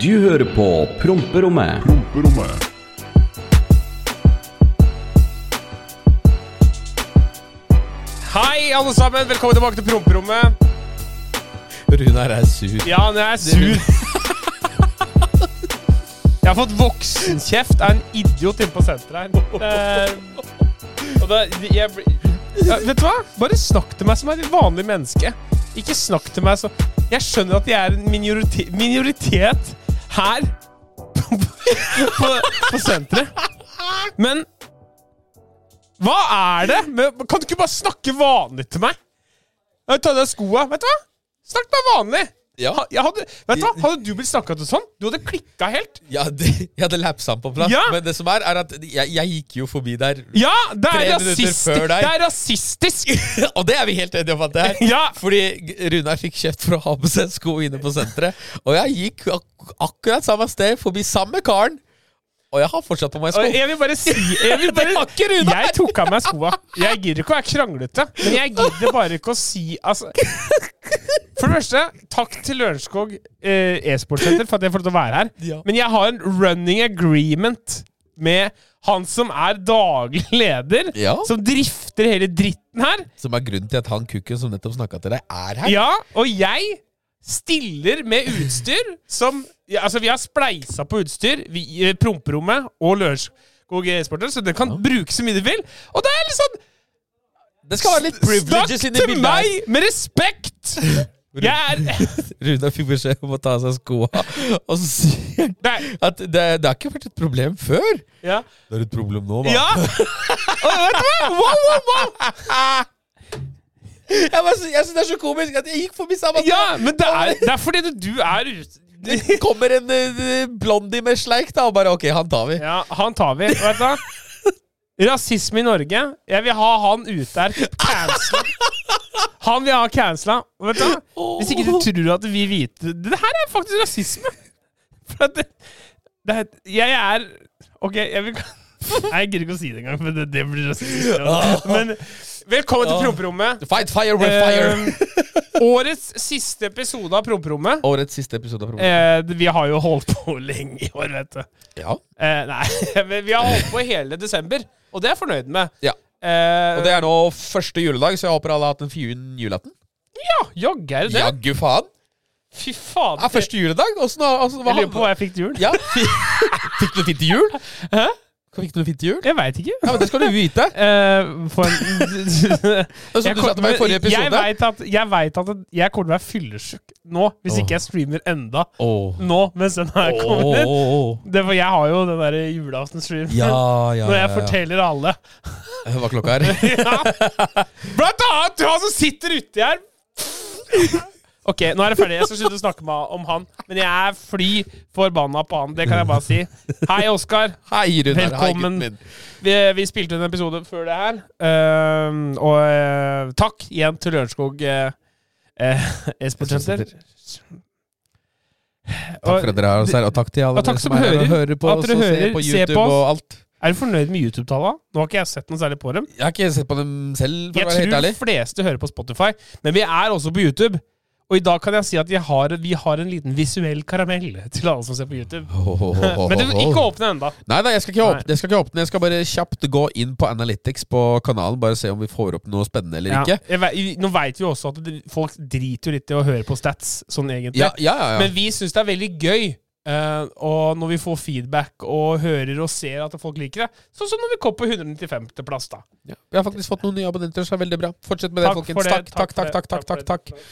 Du hører på Promperommet. Promperommet. Hei, alle sammen. Velkommen tilbake til promperommet. Runar er sur. Ja, han er sur. Jeg har fått voksenkjeft av en idiot inne på senteret her. Eh, og da, jeg, ja, vet du hva? Bare snakk til meg som et vanlig menneske. Ikke snakk til meg som Jeg skjønner at jeg er en minoritet, minoritet her på, på, senteret. Men hva er det? med- Kan du ikke bare snakke vanlig til meg? Jeg tar av deg skoa. Vet du hva? Snakk bare vanlig. Ja. Hadde, vet du hadde du blitt snakka til sånn, du hadde klikka helt. Ja, det, jeg hadde lapsa på plass. Ja. Men det som er, er at jeg, jeg gikk jo forbi der. Ja, det er, rasistisk. det er rasistisk! Og det er vi helt enige om at det er. Ja. Fordi Runar fikk kjeft for å ha på seg sko inne på senteret. Og jeg gikk ak akkurat samme sted, forbi samme karen. Og jeg har fortsatt på meg sko. Og jeg vil bare si jeg, vil bare, jeg tok av meg skoa. Jeg gidder ikke å være kranglete, men jeg gidder bare ikke å si altså, For det første, takk til Lørenskog eh, e-sportsenter for at jeg får lov til å være her. Ja. Men jeg har en running agreement med han som er daglig leder, Ja. som drifter hele dritten her. Som er grunnen til at han kukken som nettopp snakka til deg, er her. Ja, og jeg stiller med utstyr som ja, Altså, vi har spleisa på utstyr, vi, Promperommet og Lørenskog e-sporter, så det kan brukes så mye du vil. Og det er litt sånn Det skal være litt privileges Snakk inni til meg med respekt! Er fikk beskjed om å ta av seg skoa, og så sier han at det, det har ikke vært et problem før. Ja. Det er et problem nå, da. ja. Og vet du hva? Wow, wow, wow. Jeg, bare, jeg synes det er så komisk at jeg gikk forbi samme Ja, men det er, det er fordi du er Det kommer en uh, blondie med sleik, da, og bare OK, han tar vi. Ja, han tar vi. Vet du hva? Rasisme i Norge. Jeg vil ha han ute her. Cancela. Han vil ha cancela. Vet du hva? Hvis ikke du tror at vi vet Det her er faktisk rasisme. For at det, det Jeg er Ok, jeg vil jeg gidder ikke å si det engang, for det, det blir rasistisk. ja. Men velkommen til Promperommet. Fight fire with fire! Eh, årets siste episode av Promperommet. Årets siste episode av Promperommet. Eh, vi har jo holdt på lenge i år, vet du. Ja. Eh, nei, men vi har holdt på hele desember, og det er jeg fornøyd med. ja. Eh, Og det er nå første juledag, så jeg håper alle har hatt en fin julaften. Ja, jaggu er det det. Jaggu faen! Fy faen. Det er første juledag. Åssen altså, Jeg lurer på hva jeg fikk til jul. Ja, Fikk du noe fint til jul? Hæ? Fikk du noe fint til jul? Jeg veit ikke. Ja, men Det skal du vite. Eh, for Det som du meg i forrige Jeg veit at jeg, vet at jeg kommer til å være fyllesyk nå, hvis oh. ikke jeg streamer enda. Åh. Nå, mens den her kommer. Oh. Det for jeg har jo den der julaftensstreamen. Ja, ja, Når jeg ja. forteller alle. Hva klokka er? Ja. Blant annet du han som sitter uti her. Ok, nå er det ferdig. Jeg skal slutte å snakke med, om han. Men jeg er fly forbanna på han. Det kan jeg bare si. Hei, Oskar. Hei, Runar. Velkommen. Vi, vi spilte en episode før det her. Uh, og uh, takk igjen til Lørenskog uh, e-sportsenter. Takk for at dere har oss her, og takk til alle takk dere som er og hører. hører på oss og hører, ser på YouTube på og alt. Er du fornøyd med YouTube-tallene? Nå har ikke jeg sett noe særlig på dem. Jeg har ikke sett på dem selv, for Jeg å være helt tror Jeg tror fleste hører på Spotify, men vi er også på YouTube. Og i dag kan jeg si at har, vi har en liten visuell karamell til alle som ser på YouTube. Men du vil ikke åpne ennå. Nei nei, jeg skal åpne. Jeg skal ikke åpne Jeg skal bare kjapt gå inn på Analytics på kanalen, bare se om vi får opp noe spennende eller Ja. ikke. Jeg Nå veit vi også at folk driter jo litt i å høre på stats, sånn egentlig. Ja, ja, ja. ja. Men vi syns det er veldig gøy. Eh, og når vi får feedback og hører og ser at folk liker det. Sånn som når vi kom på 195. plass, da. ja. Vi har faktisk fått noen nye abonnenter, så det er veldig bra. Fortsett med det, Takk folkens. det, Takk, takk, takk takk, takk, takk, takk takk.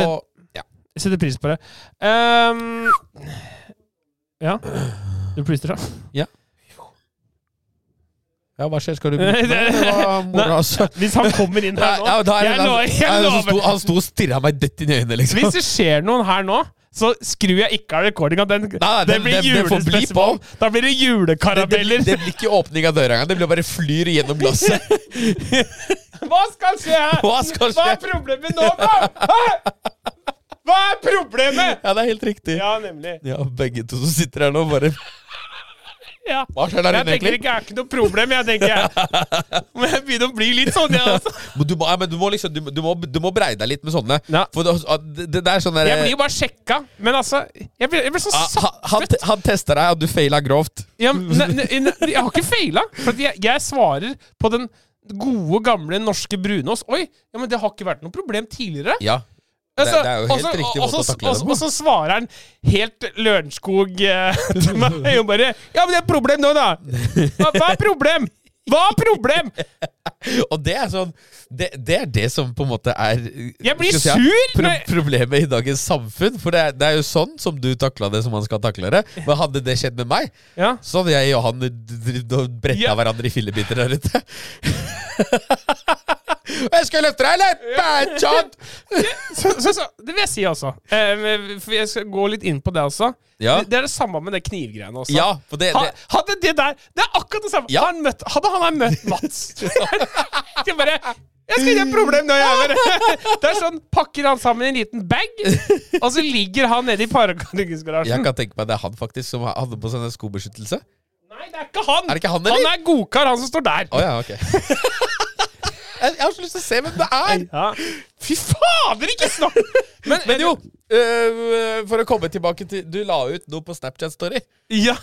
Og ja. Jeg setter pris på det. Um, ja. Du plystrer, da? ja, hva skjer? Skal du bruke meg? Nei. altså. Hvis han kommer inn her nå Ja, ja, er jeg lover, jeg Ja, lover. sto- Han sto og stirra meg dødt inn i øynene, liksom. Hvis det skjer noen her nå, så skrur jeg ikke av recordinga. Den, nei, det den- blir julespesial. Da blir det Det, det, julekarameller. det blir ikke åpning av døra engang. Det blir bare flyr gjennom glasset. Hva skal skje her? Hva skal Hva er problemet nå, da? Hva er problemet? Ja, det er helt riktig. Ja, nemlig. Ja, begge to som sitter her nå, bare Ja. Hva skjer der Jeg inne, tenker egentlig? ikke, jeg er ikke noe problem, jeg tenker jeg. Men jeg begynner å bli litt sånn, jeg også? Men du må, ja, men du må liksom Du, du, må, du må breie deg litt med sånne. Ja. For det, det, der er sånn der Jeg blir jo bare sjekka, men altså Jeg blir, jeg blir så Ah, satt han, han, han tester deg, og du faila grovt. Ja, ne, ne, ne, jeg har ikke faila, For jeg, jeg svarer på den gode, gamle norske brunost. Oi, ja, men det har ikke vært noe problem tidligere. Ja. Det, det er jo helt også, riktig og måte å så- takle det på. Og så svarer han helt Lørenskog eh, til meg og bare Ja, men det er problem nå, da! Hva, hva er problem? Hva er problem? Og det er sånn det, det er det som på en måte er Jeg blir si, sur pro problemet i dagens samfunn. For det er, det er jo sånn som du takla det som man skal takle det. Men hadde det skjedd med meg, Ja. så hadde jeg og han bretta Ja. hverandre i fillebiter der ute. jeg skal løfte deg, eller? Så, så, så, det vil jeg si også. Eh, for jeg skal gå litt inn på det også. Ja. Det, det er det samme med det knivgreiene også. Ja, det, det hadde det der Det er akkurat det samme. Ja. Han møtt, hadde han her møtt Mats Jeg bare Jeg skal ikke ha problem nå, jeg. Det er sånn Pakker han sammen i en liten bag, og så ligger han nede i Jeg kan tenke meg det er han faktisk som hadde på seg skobeskyttelse. Nei, det er ikke han! Er det ikke han, Han er godkar, han som står der. Oh, ja, ok. Jeg, har så lyst til å se hvem det er! Ja. Fy fader, ikke snakk! Men, Men jo, øh, for å komme tilbake til Du la ut noe på Snapchat-story. Ja.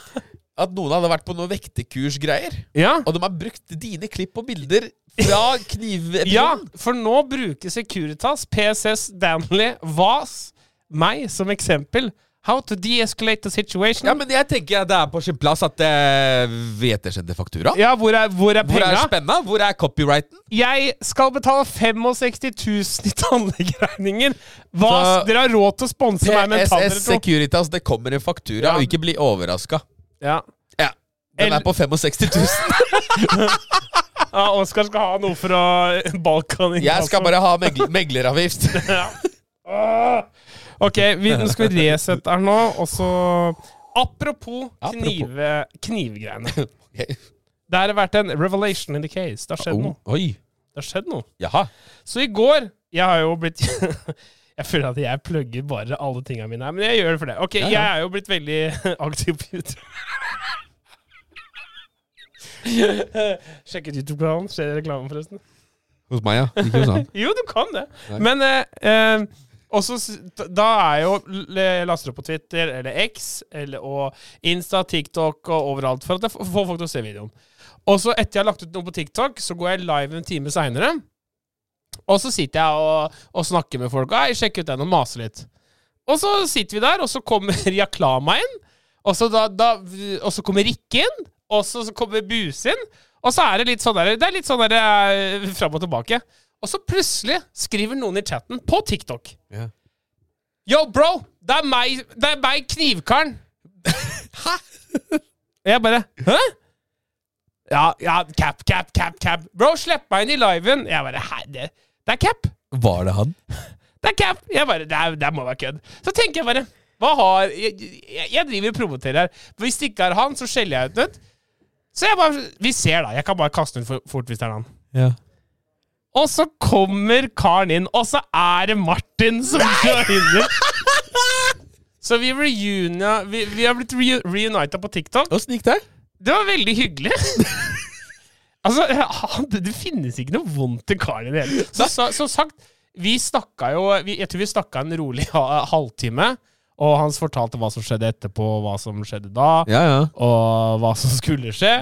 At noen hadde vært på noe vektekursgreier. ja. Og de har brukt dine klipp og bilder fra knivepisoden. Ja, for nå bruker Securitas, PSS, Danley, VAS, meg som eksempel. How to de-escalate the situation. Ja, men jeg tenker det er på sin plass at uh, vi ettersender faktura. Ja, hvor er, hvor er Hvor er spenna? Hvor er copyrighten? Jeg skal betale 65 000 i tannlegeregninger. Hva? Så- Dere har råd til å sponse meg med en tann PSS? Securitas, det kommer en faktura, Ja. og ikke bli overraska. Ja. Ja. Den er på 65 000. ja, Oskar skal ha noe fra Balkan. Jeg skal bare ha megl megleravgift. Åh! Ok, vi, nå skal vi resette her nå, og så Apropos, Apropos. knive, knivgreiene. okay. Det har vært en revelation in the case. Det har skjedd noe. Oh. Det har skjedd noe. Jaha. Så i går Jeg har jo blitt Jeg føler at jeg plugger bare alle tinga mine her, men jeg gjør det for det. Ok, Ja, ja. Jeg er jo blitt veldig aktiv på YouTube. Sjekk ut YouTube-kanalen. Ser reklamen, forresten. Hos meg, ja. Ikke hos han. Jo, du kan det. Nei. Men eh, eh, også, så da er jo laster opp på Twitter eller X eller, og Insta, TikTok og overalt for at jeg får folk til å se videoen. Og så etter jeg har lagt ut noe på TikTok, så går jeg live en time seinere. Og så sitter jeg og, og snakker med folk. Hei, sjekk ut den og maser litt. Og så sitter vi der, og så kommer Yaklama inn. Og så, da, da, og så kommer Rikke inn. Og så, så kommer Buse inn. Og så er det litt sånn der, det er litt sånn der eh, fram og tilbake. Og så plutselig skriver noen i chatten på TikTok yeah. Yo, bro! Det er meg, det er meg knivkaren! Hæ? Og jeg bare Hæ? Ja, ja, cap, cap, cap, cap. Bro, slipp meg inn i liven. Jeg bare Hæ, det, det er cap. Var det han? Det er cap! Jeg bare, det, er, det må være kødd. Så tenker jeg bare Hva har Jeg, jeg, jeg driver og promoterer her. Hvis det ikke er han, så skjeller jeg ut. Så jeg bare Vi ser, da. Jeg kan bare kaste den for, fort hvis det er han. Ja. Og så kommer karen inn, og så er det Martin som joiner. Så vi, reunion, vi, vi har blitt re reunita på TikTok. Åssen gikk det? Det var veldig hyggelig. altså, han, det, finnes ikke noe vondt i karen i det hele Så, så, Som sagt, vi snakka jo vi, Jeg tror vi snakka en rolig ha, halvtime. Og han fortalte hva som skjedde etterpå, hva som skjedde da, Ja, ja. og hva som skulle skje.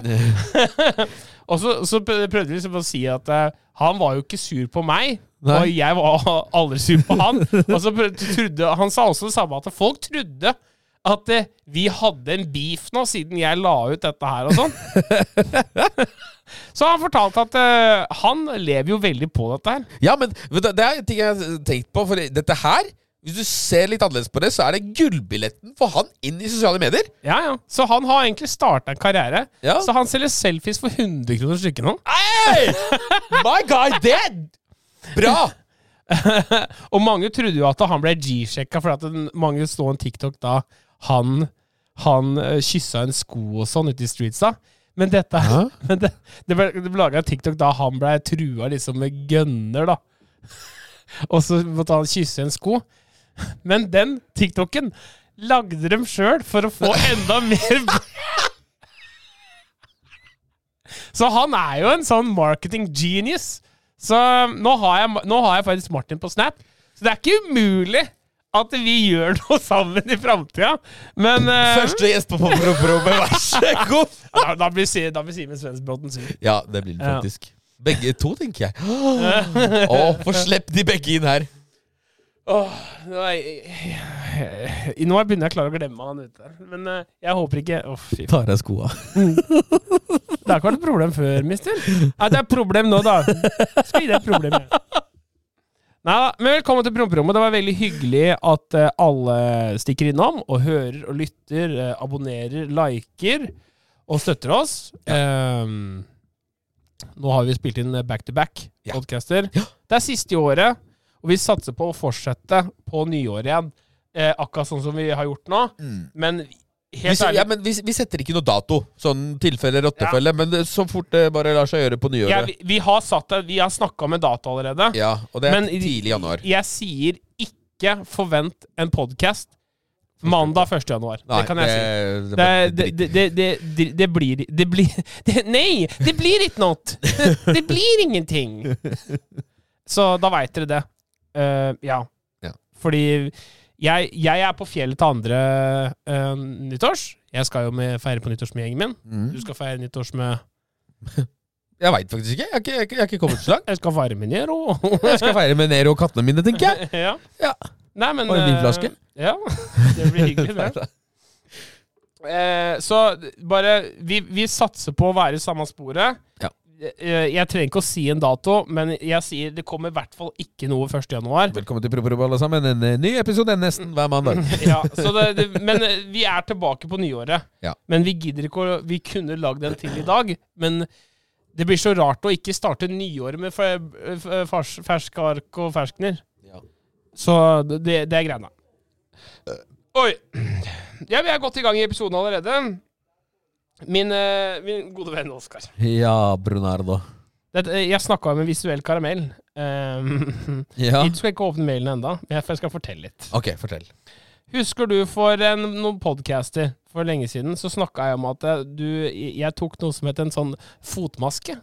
og så, så prøvde vi liksom å si at uh, han var jo ikke sur på meg, Nei. og jeg var aldri sur på han. og så trodde, Han sa også det samme, at folk trodde at uh, vi hadde en beef nå, siden jeg la ut dette her og sånn. så han fortalte at uh, han lever jo veldig på dette her. Ja, men det er en ting jeg har tenkt på. For dette her, hvis du ser litt annerledes på det, så er det gullbilletten for han inn i sosiale medier. Ja, ja. Så han har egentlig starta en karriere. Ja. Så han selger selfies for 100 kroner stykket nå. Hey! My guy dead! Bra! Og mange trodde jo at han ble G-sjekka, for at mange så en TikTok da han, han uh, kyssa en sko og sånn ute i streets da. Men dette men det, det ble, det ble laga en TikTok da han ble trua liksom med gønner, da. Og så måtte han kysse en sko. Men den TikToken lagde dem sjøl for å få enda mer Så han er jo en sånn marketing genius. Så nå har jeg, nå har jeg faktisk Martin på Snap. Så det er ikke umulig at vi gjør noe sammen i framtida. Men uh, Første gjest på Promperommet, vær så god! da, da blir da blir Simen Svensbråten sur. Ja, det blir det Ja. faktisk. Begge to, tenker jeg. Å, få slipp de begge inn her. Åh, nå, er nå begynner jeg å klare å glemme han ute. Men eh, jeg håper ikke Å, fy faen. Tar av skoa. Det har ikke vært et problem før, mister. Nei, det er et problem nå, da. Skal gi deg et problem, jeg. Nei da, men velkommen til promperommet. Det var veldig hyggelig at eh, alle stikker innom og hører og lytter, eh, abonnerer, liker og støtter oss. Ehm, nå har vi spilt inn back to back-podcaster. Det er siste i året, og vi satser på å fortsette på nyåret igjen. Eh, akkurat sånn som vi har gjort nå. Men helt ærlig ja, men vi, vi setter ikke noe dato, sånn tilfelle rottefølge, men det, så fort det bare lar seg gjøre på Ja, vi, vi har satt det, vi har snakka med data allerede. Ja, og det er Men tidlig januar. Jeg sier ikke forvent en podkast mandag 1. januar. det kan jeg si. det, Det, det, det, blir Det blir Nei! Det blir ikke noe! Det blir ingenting! Så da veit dere det. Eh, ja. Ja. Fordi jeg, jeg er på fjellet til andre uh, nyttårs. Jeg skal jo med, feire på nyttårs med gjengen min. Mm. Du skal feire nyttårs med Jeg veit faktisk ikke. Jeg har ikke, jeg, jeg har ikke kommet så langt. Jeg skal feire med Nero. Jeg skal feire med Nero og kattene mine, tenker jeg. ja. Ja. Nei, men Og en vinflaske. vinflaske. Ja, det blir hyggelig, det. Eh, så bare vi, vi satser på å være i samme sporet. Ja. Eh, jeg trenger ikke å si en dato, men jeg sier det kommer i hvert fall ikke noe 1. januar. Velkommen til Proprobo, alle sammen. En eh, ny episode nesten hver mandag. ja, så det, det, men eh, vi er tilbake på nyåret. Ja. Men vi gidder ikke å Vi kunne lagd en til i dag, men det blir så rart å ikke starte nyåret med fe- fe- fersk ark og ferskner. Ja. Så det, det er greia. Oi. Ja, vi er godt i gang i episoden allerede. Min, eh, min gode venn Oskar. Ja, Brunardo. Dette- eh, Jeg snakka med visuell karamell. Um, Ja. Du skal ikke åpne mailen ennå, men jeg skal fortelle litt. Ok, fortell. Husker du for en, noen podcaster for lenge siden, så snakka jeg om at eh, du, jeg tok noe som het en sånn fotmaske?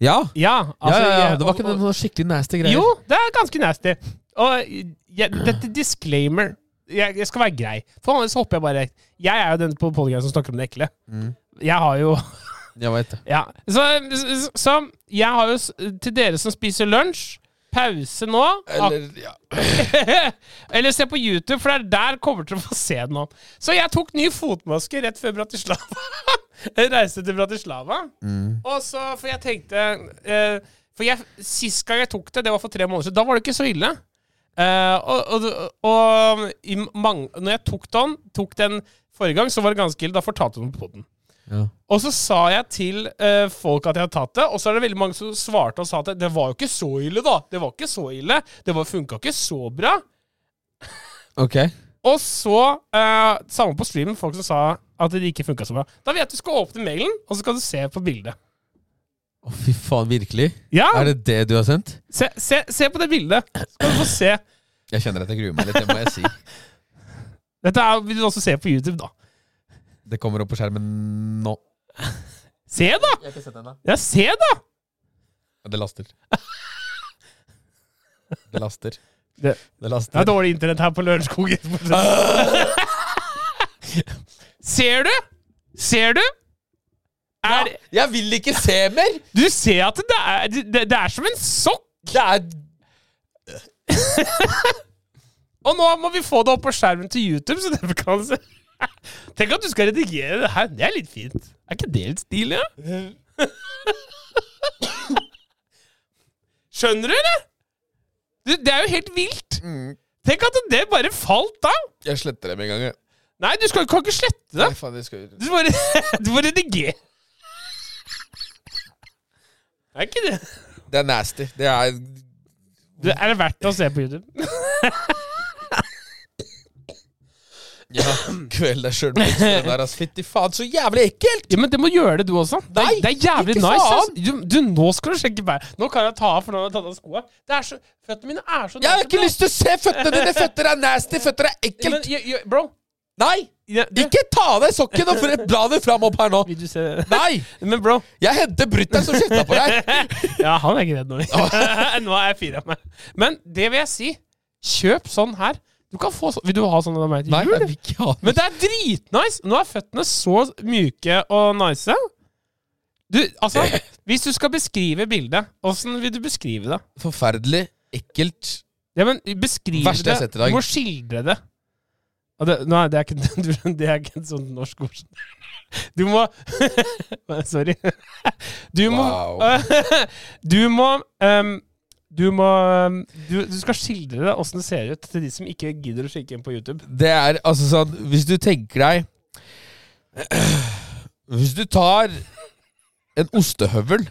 Ja. Ja, altså, ja, ja. ja. Det var ikke noe skikkelig nasty greier. Jo, det er ganske nasty. Og jeg, dette disclaimer jeg, jeg skal være grei. For vanligvis hopper jeg bare Jeg er jo den på podkasten som snakker om det ekle. Mm. Jeg har jo Jeg vet det. Ja. Så, så, så jeg har jo Til dere som spiser lunsj, pause nå. Eller, ja. Eller se på YouTube, for det er der kommer til å få se den nå. Så jeg tok ny fotmaske rett før Bratislava. jeg reiste til Bratislava. Mm. Og så, for jeg tenkte eh, For jeg, sist gang jeg tok det, det var for tre måneder siden, da var det ikke så ille. Eh, og og, og i mange, når jeg tok den, tok den forrige gang, så var det ganske ille. Da fortalte hun på den. Ja. Og så sa jeg til uh, folk at jeg hadde tatt det, og så er det veldig mange som svarte og sa at det var jo ikke så ille, da. Det var ikke så ille. Det var- funka ikke så bra. Ok. Og så, uh, samme på streamen, folk som sa at det ikke funka så bra. Da vet du skal åpne mailen, og så skal du se på bildet. Å, fy faen, virkelig? Ja, Er det det du har sendt? se, se, se på det bildet. Skal du få se. Jeg kjenner at jeg gruer meg litt, det må jeg si. Dette er, vil du også se på YouTube, da. Det kommer opp på skjermen nå. Se, da! Jeg har ikke sett den da. Ja, se, da! Det laster. Det laster. Det- Det Det er dårlig internett her på Lørenskog. Ser du? Ser du? Er, Jeg vil ikke se mer! Du ser at det er, det, det er som en sokk! Det er Og nå må vi få det opp på skjermen til YouTube, så dere kan se. Tenk at du skal redigere det her. Det er litt fint. Er ikke det litt stilig? Ja? Skjønner du, eller? Du, det er jo helt vilt. Tenk at det bare falt av. Jeg sletter det med en gang. jeg. Nei, du skal, kan ikke slette det. Nei, faen, det skal Du må, du må redigere. Er ikke det? Det er nasty. Det er Du, er det verdt å se på YouTube? Ja, kveld deg sjøl med det der, ass. Fytti faen, så jævlig ekkelt! Ja, men det må gjøre det, du også. Det, Nei, det er jævlig ikke nice. faen. ass. Du, du, nå skal du sjekke bæret. Nå kan jeg ta av, for nå har jeg tatt av skoa. Det er så, Føttene mine er så Jeg har ikke lyst til å se føttene dine! Føtter er nasty! Føtter er Men, ekkelt! jeg- jeg- bro, Nei! Ja, det- Ikke ta av deg sokken og bla det fram opp her nå! Vil du se Nei! Men bro, Jeg henter brutter'n som kjefta på deg! ja, han er ikke redd nå. nå er jeg fire av meg. Men det vil jeg si. Kjøp sånn her. Du kan få så, Vil du ha sånn av meg til Nei, jul? jeg vil ikke ha Men det er dritnice! Nå er føttene så myke og nice. Du, altså, hvis du skal beskrive bildet, åssen vil du beskrive det? Forferdelig, ekkelt Ja, men beskriv Verste jeg har det. sett i dag. Du må skildre det. Det, nei, det er ikke, det er ikke et sånt norsk ord. Du må Sorry. Du må Du må um, Du må du, du skal skildre deg åssen det ser ut til de som ikke gidder å kikke inn på YouTube. Det er altså sånn Hvis du tenker deg Hvis du tar en ostehøvel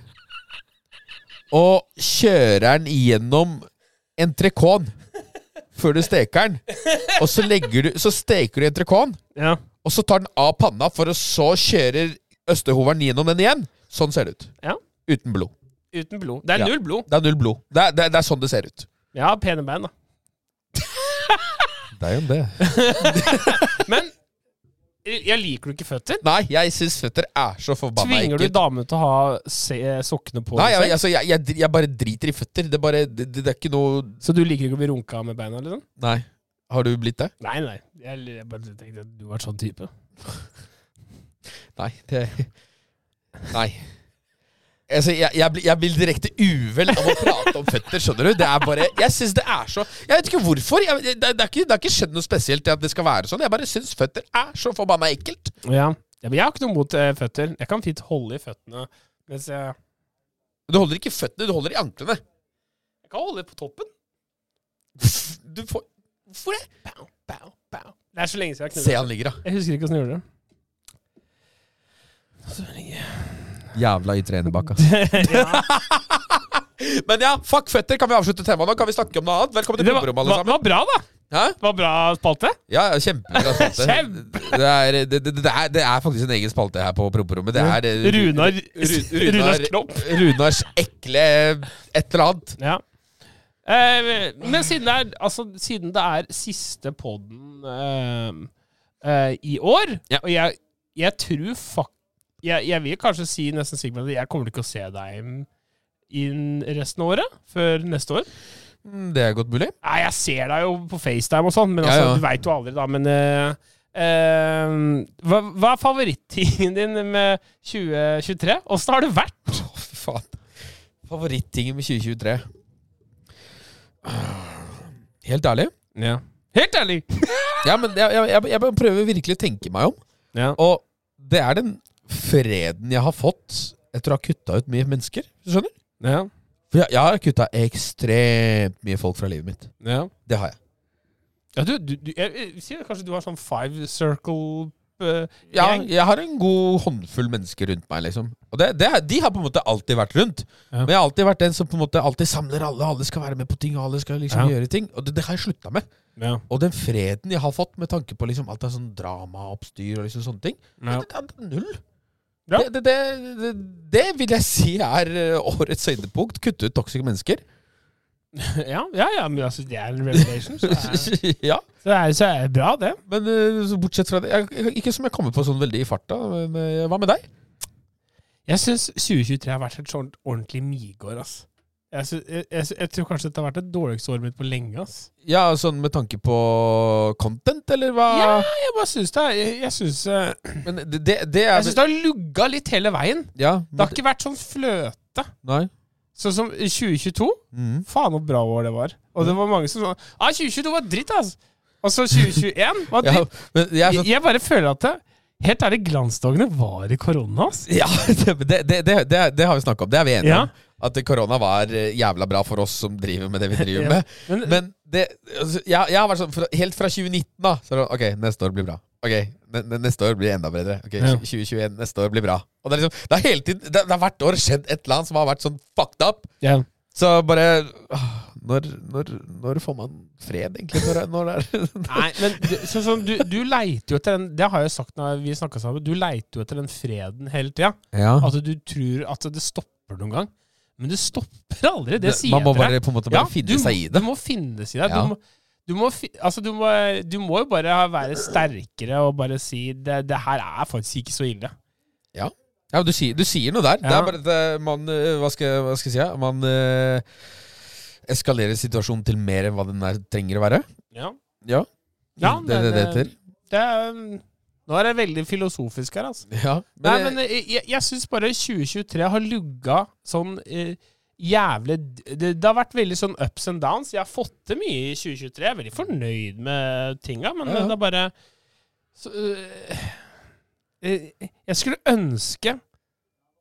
og kjører den gjennom entrecôte før du steker den, og så, du, så steker du entrecôten, Ja. og så tar den av panna, for å så kjører østehoveren gjennom den igjen. Sånn ser det ut. Ja. Uten blod. Uten blod. Det er Ja. null blod. Det er null blod. Det er, det er, det er sånn det ser ut. Ja, pene bein, da. Det er jo det. Men jeg liker du ikke føtter? Nei, jeg syns føtter er så forbanna Tvinger du ekkelt. damene til å ha se, sokkene på? Nei, jeg, altså, jeg, jeg, jeg bare driter i føtter. Det, er det, det, det er ikke noe Så du liker ikke å bli runka med beina? liksom? Nei. Har du blitt det? Nei, nei. Jeg, jeg bare tenkte at du var sånn type. Nei. Det Nei. Altså, jeg, jeg, blir, jeg blir direkte uvel av å prate om føtter, skjønner du? Det er bare Jeg syns det er så Jeg vet ikke hvorfor. Jeg, det, det, er ikke, det har ikke skjedd noe spesielt til at det skal være sånn. Jeg bare syns føtter er så forbanna ekkelt. Ja. ja men jeg har ikke noe mot eh, føtter. Jeg kan fint holde i føttene mens jeg Du holder ikke i føttene, du holder i anklene. Jeg kan holde på toppen. Du får Hvorfor det? Bow, bow, bow. Det er så lenge siden jeg har Se han ligger, da. Jeg husker ikke åssen jeg gjorde det. Så lenge. Jævla i enebakka. ja. Men ja, fuck fetter, Kan vi avslutte temaet nå? Kan vi snakke om noe annet? Velkommen til Det alle sammen. Det var bra, da. Hæ? Det var bra spalte. Ja, kjempebra spalte. Kjempe. Det er, det, det, det, er, det er faktisk en egen spalte her på Promperommet. Det er eh, Runar, Ru- Runars knopp. Runars ekle et eller annet. Ja. Eh, men siden det, er, altså, siden det er siste podden eh, eh, i år, Ja. og jeg, jeg tror fak... Jeg, jeg vil kanskje si nesten sikkert at jeg kommer til ikke å se deg inn resten av året, før neste år. Mm, Det er godt mulig. Nei, jeg ser deg jo på FaceTime og sånn, men altså, ja. du veit jo aldri, da. Men uh, uh, hva, hva er favorittingen din med 2023? Åssen har det vært? Å, fy faen. Favorittingen med 2023? Helt ærlig? Ja. Helt ærlig! Ja, men jeg, jeg, jeg prøver virkelig å tenke meg om. Ja. Og det er den freden jeg har fått etter å ha kutta ut mye mennesker. Du skjønner? Ja. For jeg, jeg har kutta ekstremt mye folk fra livet mitt. ja. Det har jeg. Ja, du, du, du jeg, jeg, sier kanskje du har sånn five circle uh, Ja, jeg har en god håndfull mennesker rundt meg, liksom. Og det, det, de har på en måte alltid vært rundt. Ja. Men jeg har alltid vært den som på en måte alltid samler alle. Alle skal være med på ting, alle skal liksom Ja. gjøre ting. Og det, det har jeg slutta med. Ja. Og den freden jeg har fått med tanke på liksom alt er sånn drama, oppstyr og liksom sånne ting, det, det er null. Ja. Det, det, det, det, vil jeg si er eh, årets høydepunkt. Kutte ut toksiske mennesker. ja, ja, ja, men altså, det er en revelation. Så er, ja, så er, så er det bra, det. men så bortsett fra det jeg, Ikke som jeg kommer på sånn veldig i farta. Men, eh, hva med deg? Jeg syns 2023 har vært et sånt ordentlig migår, ass. Jeg, jeg, jeg, jeg tror kanskje dette har vært det dårligste året mitt på lenge, ass. Ja, sånn med tanke på content, eller hva? Ja, jeg bare syns det. Jeg, jeg syns eh, Men det, det, det er Jeg syns det har lugga litt hele veien. Ja, Det har ikke vært sånn fløte. Nei. Sånn som 2022. Mm. Faen, så bra år det var. Og det var mange som sa ah, 2022 var dritt, ass. Og så 2021 var Ja, dritt. men jeg er Jeg, sånn bare føler at det, Helt ærlig, glansdagene var i korona, ass. Ja, det, det, har vi snakka om. Det er vi enige Ja. At korona var eh, jævla bra for oss som driver med det vi driver Ja. med. Men, Men det, altså, jeg, jeg har vært sånn Helt fra 2019, da. Så er ok, neste år blir bra. Ok, ne, ne, Neste år blir enda bedre. Ok, Ja. 2021, neste år blir bra. Og Det er liksom, det har hele tiden Det, har hvert år skjedd et eller annet som har vært sånn fucked up. ja. Så bare når, når, når får man fred, egentlig? Når, når det er Nei, men sånn som du, du leiter jo etter den Det har jeg sagt når vi snakka sammen. Du leiter jo etter den freden hele tida. Ja. At du tror at det stopper noen gang. Men det stopper aldri. Det, sier Man må jeg til deg. bare, på en måte bare finne du, seg i det. Du må finne seg i det. Ja. Du, må, du må, altså, du, må, du må jo bare være sterkere og bare si det, det her er faktisk ikke så ille. Ja, du sier, du sier noe der. Det er bare at eh, man eh, Hva skal, hva skal jeg si? Man eh, eskalerer situasjonen til mer enn hva den er, trenger å være. Ja. Ja. Ja, det er det det det- heter. Det er, nå er det veldig filosofisk her, altså. Ja. Nei, Men, men jeg, jeg, jeg syns bare 2023 har lugga sånn eh, jævlig det, det har vært veldig sånn ups and downs. Jeg har fått til mye i 2023. Jeg er veldig fornøyd med tinga, men Ja, ja. det er bare så, eh, eh, Jeg skulle ønske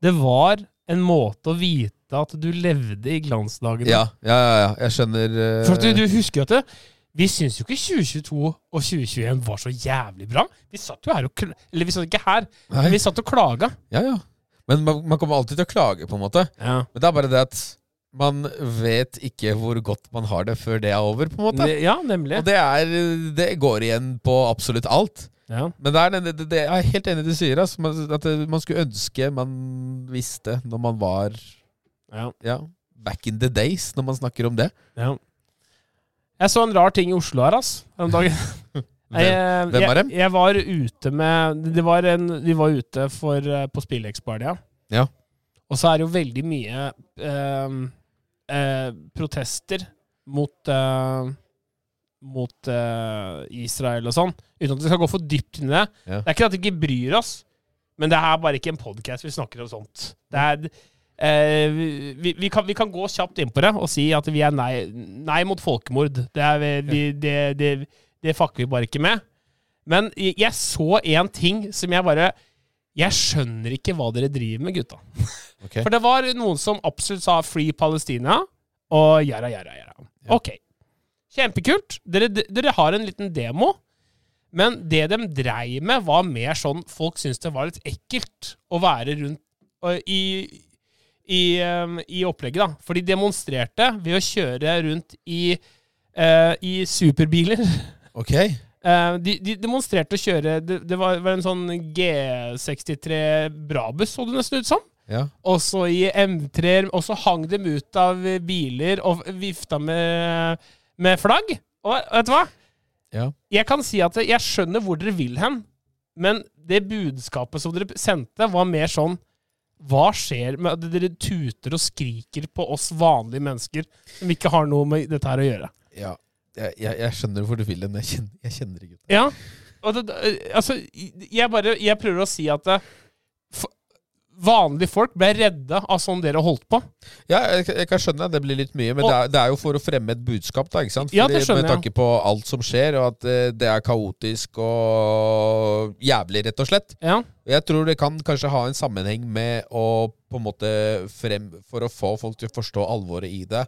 det var en måte å vite at du levde i glansdagene. ja, ja, ja. Jeg skjønner eh, For at du, du husker jo at det, vi syns jo ikke 2022 og 2021 var så jævlig bra. Vi satt jo her og kl Eller vi satt ikke her, Nei. men vi satt og klaga. Ja, ja. Men man, man kommer alltid til å klage, på en måte. Ja. Men det er bare det at man vet ikke hvor godt man har det før det er over, på en måte. Ne- Ja, nemlig. Og det, er, det går igjen på absolutt alt. Ja. Men det er, det, det, jeg er helt enig i det du sier. Altså, at man skulle ønske man visste når man var Ja. ja, back in the days, når man snakker om det. ja. Jeg så en rar ting i Oslo her, ass, om dagen. Hvem, hvem er dem? Jeg, jeg var ute med det var en, Vi var ute for, eh, på Spillekspartia. Ja. Og så er det jo veldig mye eh, eh, protester mot eh, mot eh, Israel og sånn. Uten at vi skal gå for dypt inn i det. Ja. Det er ikke at vi ikke bryr oss, men det er bare ikke en podkast vi snakker om sånt. Det er eh, vi, vi, kan, vi kan gå kjapt inn på det og si at vi er nei, nei mot folkemord. Det, er, vi, det, det, det fucker vi bare ikke med. Men jeg, så en ting som jeg bare Jeg skjønner ikke hva dere driver med, gutta. Okay. For det var noen som absolutt sa 'Free Palestina' og jæra, jæra, jæra. Ja. Ok. Kjempekult. Dere, dere har en liten demo. Men det de dreiv med, var mer sånn Folk syntes det var litt ekkelt å være rundt i, i, i opplegget, da. For de demonstrerte ved å kjøre rundt i, uh, i superbiler. Ok. Uh, de, de demonstrerte å kjøre Det, det var, var en sånn G63 Brabus, så det nesten ut som. Ja. Og så i M3, og så hang dem ut av biler og vifta med, med flagg. Og vet du hva? Ja. Jeg kan si at jeg skjønner hvor dere vil hen, men det budskapet som dere sendte, var mer sånn Hva skjer med at dere tuter og skriker på oss vanlige mennesker som ikke har noe med dette her å gjøre? ja. Jeg, jeg, jeg skjønner hvor du vil hen. Jeg jeg kjenner det, gutta. Ja. Det, det- altså, jeg bare Jeg prøver å si at det, f- vanlige folk ble redde av sånn dere holdt på. Ja, jeg, jeg kan skjønne at det blir litt mye, men Og- det, er, det er jo for å fremme et budskap, da, ikke sant? Ja, det skjønner jeg. med tanke på alt som skjer, og at uh, det er kaotisk og jævlig, rett og slett. Ja. Jeg tror det kan kanskje ha en sammenheng med å på en måte frem For å få folk til å forstå alvoret i det.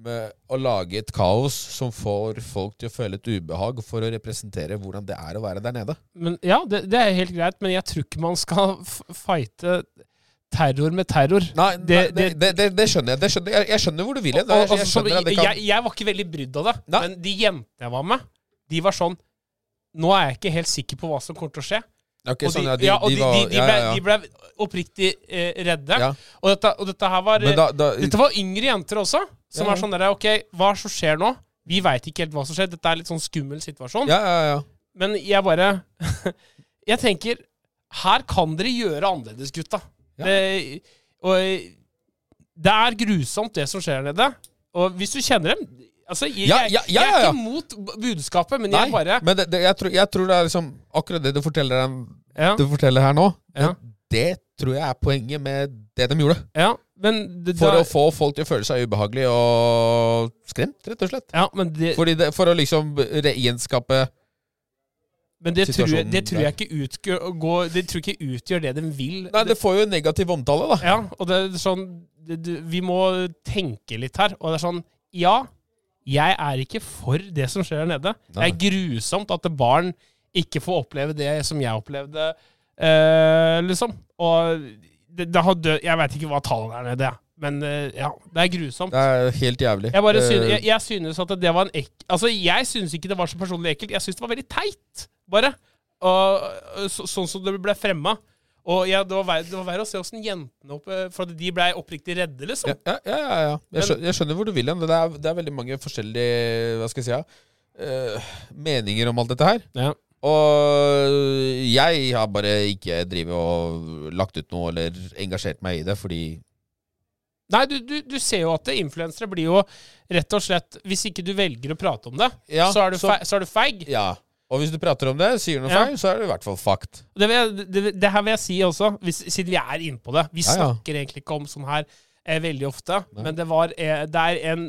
Med å lage et kaos som får folk til å føle et ubehag for å representere hvordan det er å være der nede. Men, ja, det, det er helt greit, men jeg tror ikke man skal fighte terror med terror. Nei, Det- det, det, skjønner jeg. Det skjønner, jeg. Jeg skjønner hvor du vil hen. Jeg, jeg, kan jeg, var ikke veldig brydd av det, Nei. men de jentene jeg var med, de var sånn Nå er jeg ikke helt sikker på hva som kommer til å skje. Okay, sånn, ja, de, ja, og de de, var, ja, ja, de ble oppriktig eh, redde. Og, dette, og dette her var da, da, Dette var yngre jenter også, som Ja, ja. er sånn der Ok, hva som skjer nå? Vi veit ikke helt hva som skjer. Dette er litt sånn skummel situasjon. ja, ja, ja. Men jeg bare Jeg tenker Her kan dere gjøre annerledes, gutta. Det, og det er grusomt, det som skjer der nede. Og hvis du kjenner dem Altså, jeg, Ja, ja, ja, jeg er ikke mot budskapet, men Nei, jeg bare men det, det, jeg, tror, jeg tror det er liksom akkurat det du forteller, dem, du forteller her nå. Det, det tror jeg er poenget med det de gjorde. ja det, For da, å få folk til å føle seg ubehagelig og skremt, rett og slett. ja, men det, det, for å liksom gjenskape men det, tror jeg, det tror jeg ikke utgjør, går, det tror ikke utgjør det de vil. Nei, det får jo en negativ omtale, da. Ja, og det er sånn Vi må tenke litt her. Og det er sånn Ja, jeg er ikke for det som skjer der nede. Det er grusomt at barn ikke får oppleve det som jeg opplevde, eh, liksom. Og det, det har død Jeg veit ikke hva tallet er nede, men eh, ja, det er grusomt. Det er helt jævlig. Jeg bare synes, Eh, jeg, jeg synes at det var en ek... Altså, jeg synes ikke det var så personlig ekkelt. Jeg synes det var veldig teit, bare. Og, øh, så, sånn som det ble fremma. Og ja, det var verre, det var verre å se åssen jentene oppe For at de blei oppriktig redde, liksom. ja, ja, ja, ja. Jeg, skjønner, jeg skjønner hvor du vil hen. Det det er veldig mange forskjellige Hva skal jeg si eh, meninger om alt dette her. Ja. Og jeg har bare ikke drevet og lagt ut noe eller engasjert meg i det, fordi Nei, du, du, du ser jo at influensere blir jo rett og slett Hvis ikke du velger å prate om det, Ja, så, er du så- så er du feig. Ja. Og hvis du prater om det, sier noe Ja. feil, så er det i hvert fall fucked. Det, jeg, det, det her vil jeg si også, hvis, siden vi er inne på det. Vi Ja, ja. snakker egentlig ikke om sånn her eh, veldig ofte, Nei. men det var eh, Det er en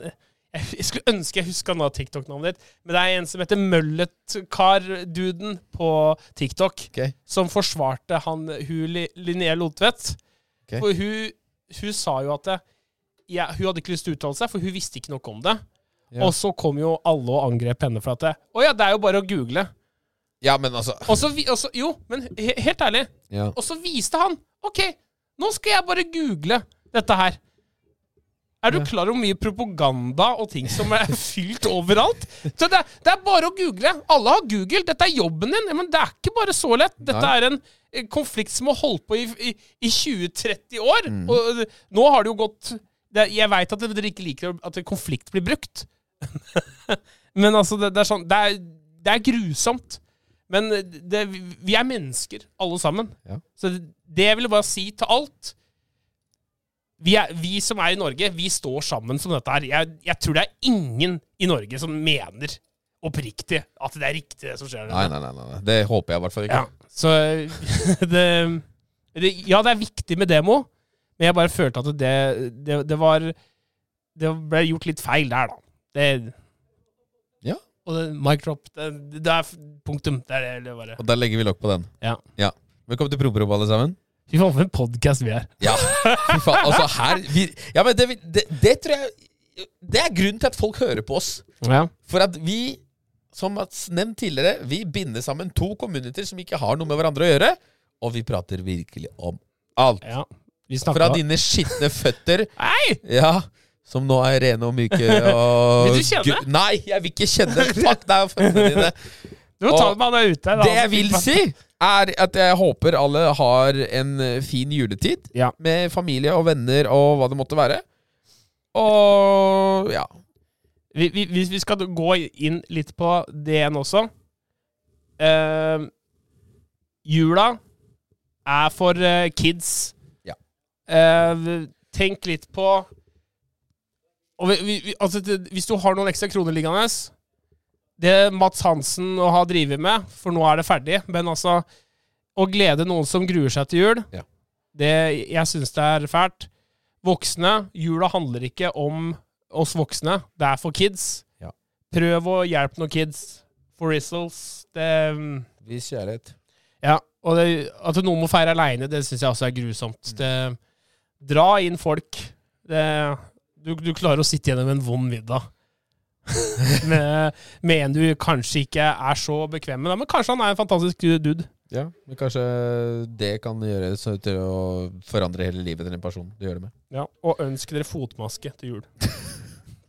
Jeg skulle ønske jeg huska nå TikTok-navnet ditt, men det er en som heter Mølletkar-duden på TikTok, okay. som forsvarte han hun Li- Linnea Lotvedt. Okay. For hun, hun sa jo at ja, hun hadde ikke lyst til å uttale seg, for hun visste ikke noe om det. Ja. Og så kom jo alle og angrep henne for at det, Å ja, det er jo bare å google. Ja, men altså Og så, vi- og så Jo, men he, helt ærlig. ja. Og så viste han OK, nå skal jeg bare google dette her. Er du klar over mye propaganda og ting som er fylt overalt? Så det, det er bare å google. Alle har Google. Dette er jobben din. Men det er ikke bare så lett. Dette er en konflikt som har holdt på i, i, i 20-30 år. Mm. Og eh, nå har det jo gått det, Jeg veit at dere ikke liker at konflikt blir brukt. Men altså, det, det er sånn det er, det er grusomt. Men det, vi er mennesker, alle sammen. Ja. Så det jeg ville bare si til alt vi, er, vi som er i Norge, vi står sammen som dette her. Jeg, jeg tror det er ingen i Norge som mener oppriktig at det er riktig, det som skjer. Nei, nei, nei, nei. Det håper jeg i hvert fall ikke. Ja, så det, det Ja, det er viktig med demo, men jeg bare følte at det, det, det var Det ble gjort litt feil der, da. Det, Ja. Og det, mic drop. Det, det er punktum. Det er det det bare Og der legger vi lokk på den. Ja. Velkommen til Promperommet, alle sammen. Fy faen, for en podkast vi er. Ja, fy faen. Altså, her vi, Ja, men det, det, det tror jeg Det er grunnen til at folk hører på oss. Ja. For at vi, som nevnt tidligere, vi binder sammen to communities som ikke har noe med hverandre å gjøre. Og vi prater virkelig om alt. ja. Vi Fra dine skitne føtter, Nei! ja, som nå er rene og myke og Vil du kjenne? Nei, jeg vil ikke kjenne. Fuck deg og føttene dine. Du må ta med han er ute. da. Det jeg vil si, er at jeg håper alle har en eh, fin juletid. Ja. Med familie og venner og hva det måtte være. Og ja. vi, vi, Hvis vi skal gå inn litt på det igjen også uh, Jula er for uh, kids. Ja. Uh, tenk litt på vi, altså, Hvis du har noen ekstra kroner liggende Det Mats Hansen å ha drevet med, for nå er det ferdig, men altså Å glede noen som gruer seg til jul, Ja. det, jeg syns det er fælt. Voksne, jula handler ikke om oss voksne, det er for kids. Ja. Prøv å hjelpe noen kids. For. Det mm, Vis kjærlighet. Ja. Og det, at noen må feire aleine, det syns jeg også er grusomt. Det, dra inn folk. Det, du, du klarer å sitte gjennom en vond middag. Med, med en du kanskje ikke er så bekvem med, men kanskje han er en fantastisk dude. Ja, men kanskje det kan gjøre så til å forandre hele livet til en person du gjør det med. Ja, og ønsk dere fotmaske til jul.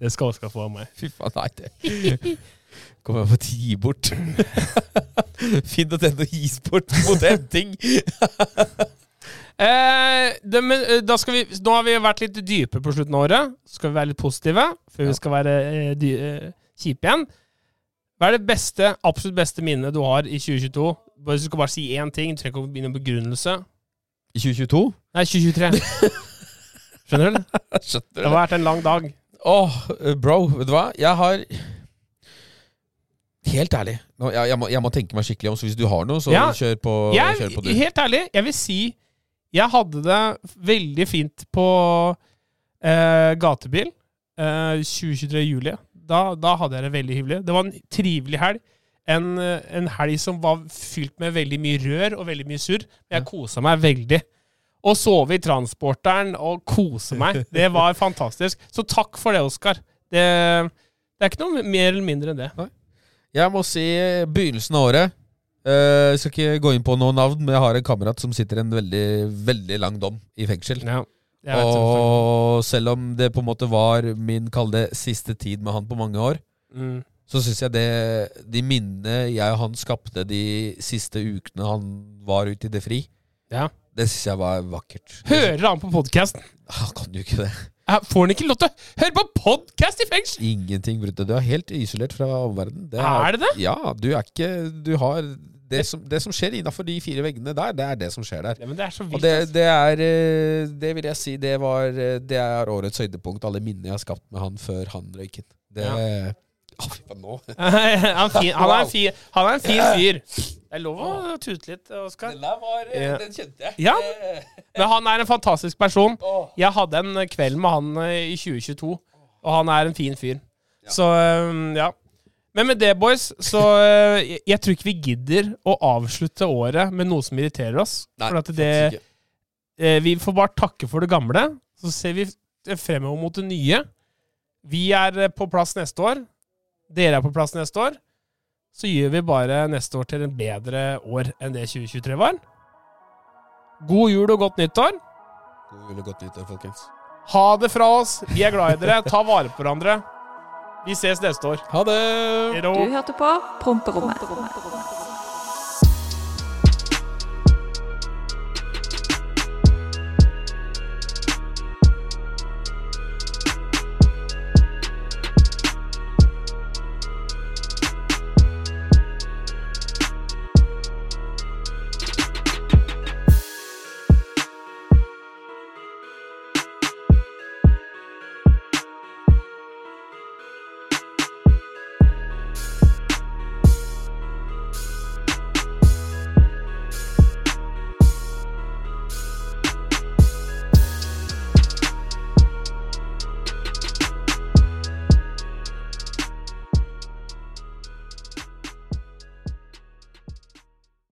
Det skal Oskar få av meg. Fy faen, nei det Kommer jeg på å gi bort. Finn og tenn og gis bort mot en ting. Eh, det, men, eh, da skal vi, nå har vi vært litt dype på slutten av året. Så skal vi være litt positive før vi skal være eh, dy, eh, kjipe igjen. Hva er det beste, absolutt beste minnet du har i 2022? Bare- Du skal bare si én ting. Du trenger ikke å begynne med begrunnelse. I 2022? Nei, 2023. Skjønner du? Skjønner Det har vært en lang dag. Åh, oh, bro, vet du hva? Jeg har Helt ærlig. Jeg, jeg, må, jeg må tenke meg skikkelig om, så hvis du har noe, så Ja. kjør, på, Jeg, kjør på du. helt ærlig, jeg vil si jeg hadde det veldig fint på eh, gatebil eh, 2023 juli. Da, da hadde jeg det veldig hyggelig. Det var en trivelig helg. En, eh, en helg som var fylt med veldig mye rør og veldig mye surr. Men jeg kosa meg veldig. Å sove i transporteren og kose meg, det var fantastisk. Så takk for det, Oskar. Det, det er ikke noe mer eller mindre enn det. Jeg må si begynnelsen av året. Eh, Jeg skal ikke gå inn på noe navn, men jeg har en kamerat som sitter en veldig, veldig lang dom i fengsel. Ja. Og selv om det på en måte var min, kalde siste tid med han på mange år, Mm. så syns jeg det De minnene jeg og han skapte de siste ukene han var ute i det fri, Ja. det syns jeg var vakkert. Hører han på podkasten? Ah, kan du ikke det? Får han ikke lov til å høre på podkast i fengsel?! Ingenting, Brute. Du er helt isolert fra omverdenen. Er det det? Ja, du er ikke Du har Det som, det som skjer innafor de fire veggene der, det er det som skjer der. Ja, men det er så Og det, altså. det er eh, Det vil jeg si, det var eh, Det er årets høydepunkt. Alle minner jeg har skapt med han før han røyket. Det ja. nå han, fin, han, er en fin, han er en fin fyr. Det er lov å tute litt, Oskar. Den var eh, Den kjente jeg. Ja. Men han er en fantastisk person. Jeg hadde en kveld med han i 2022, og han er en fin fyr. Så ja. Men med det, boys, så eh, jeg, jeg tror ikke vi gidder å avslutte året med noe som irriterer oss. Nei, for at det, eh, vi får bare takke for det gamle, så ser vi fremover mot det nye. Vi er eh, på plass neste år. Dere er på plass neste år. Så gjør vi bare neste år til en bedre år enn det 2023 var. God jul og godt nyttår. God jul og godt nyttår, folkens. Ha det fra oss. Vi er glad i dere. Ta vare på hverandre. Vi ses neste år. Ha det! Du hørte på Promperommet.